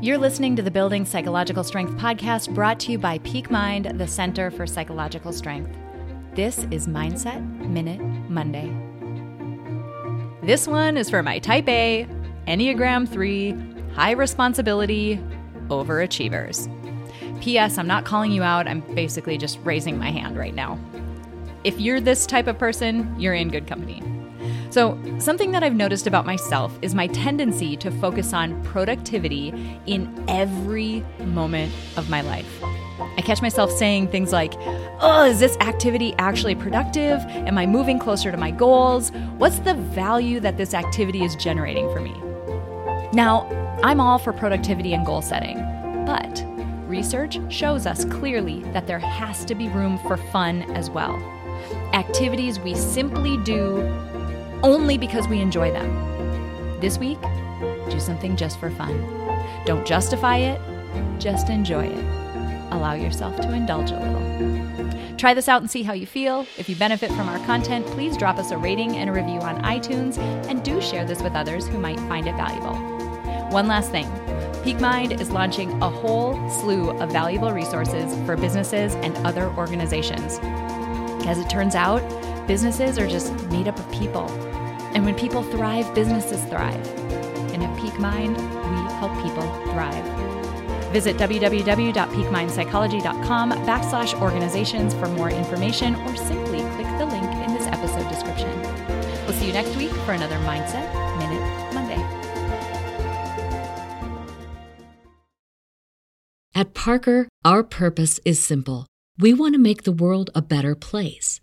You're listening to the Building Psychological Strength podcast brought to you by Peak Mind, the Center for Psychological Strength. This is Mindset Minute Monday. This one is for my Type A, Enneagram 3, high responsibility overachievers. P.S. I'm not calling you out, I'm basically just raising my hand right now. If you're this type of person, you're in good company. So, something that I've noticed about myself is my tendency to focus on productivity in every moment of my life. I catch myself saying things like, Oh, is this activity actually productive? Am I moving closer to my goals? What's the value that this activity is generating for me? Now, I'm all for productivity and goal setting, but research shows us clearly that there has to be room for fun as well. Activities we simply do only because we enjoy them. This week, do something just for fun. Don't justify it, just enjoy it. Allow yourself to indulge a little. Try this out and see how you feel. If you benefit from our content, please drop us a rating and a review on iTunes, and do share this with others who might find it valuable. One last thing PeakMind is launching a whole slew of valuable resources for businesses and other organizations. As it turns out, businesses are just made up of people. And when people thrive, businesses thrive. And at Peak Mind, we help people thrive. Visit www.peakmindpsychology.com backslash organizations for more information or simply click the link in this episode description. We'll see you next week for another Mindset Minute Monday. At Parker, our purpose is simple. We want to make the world a better place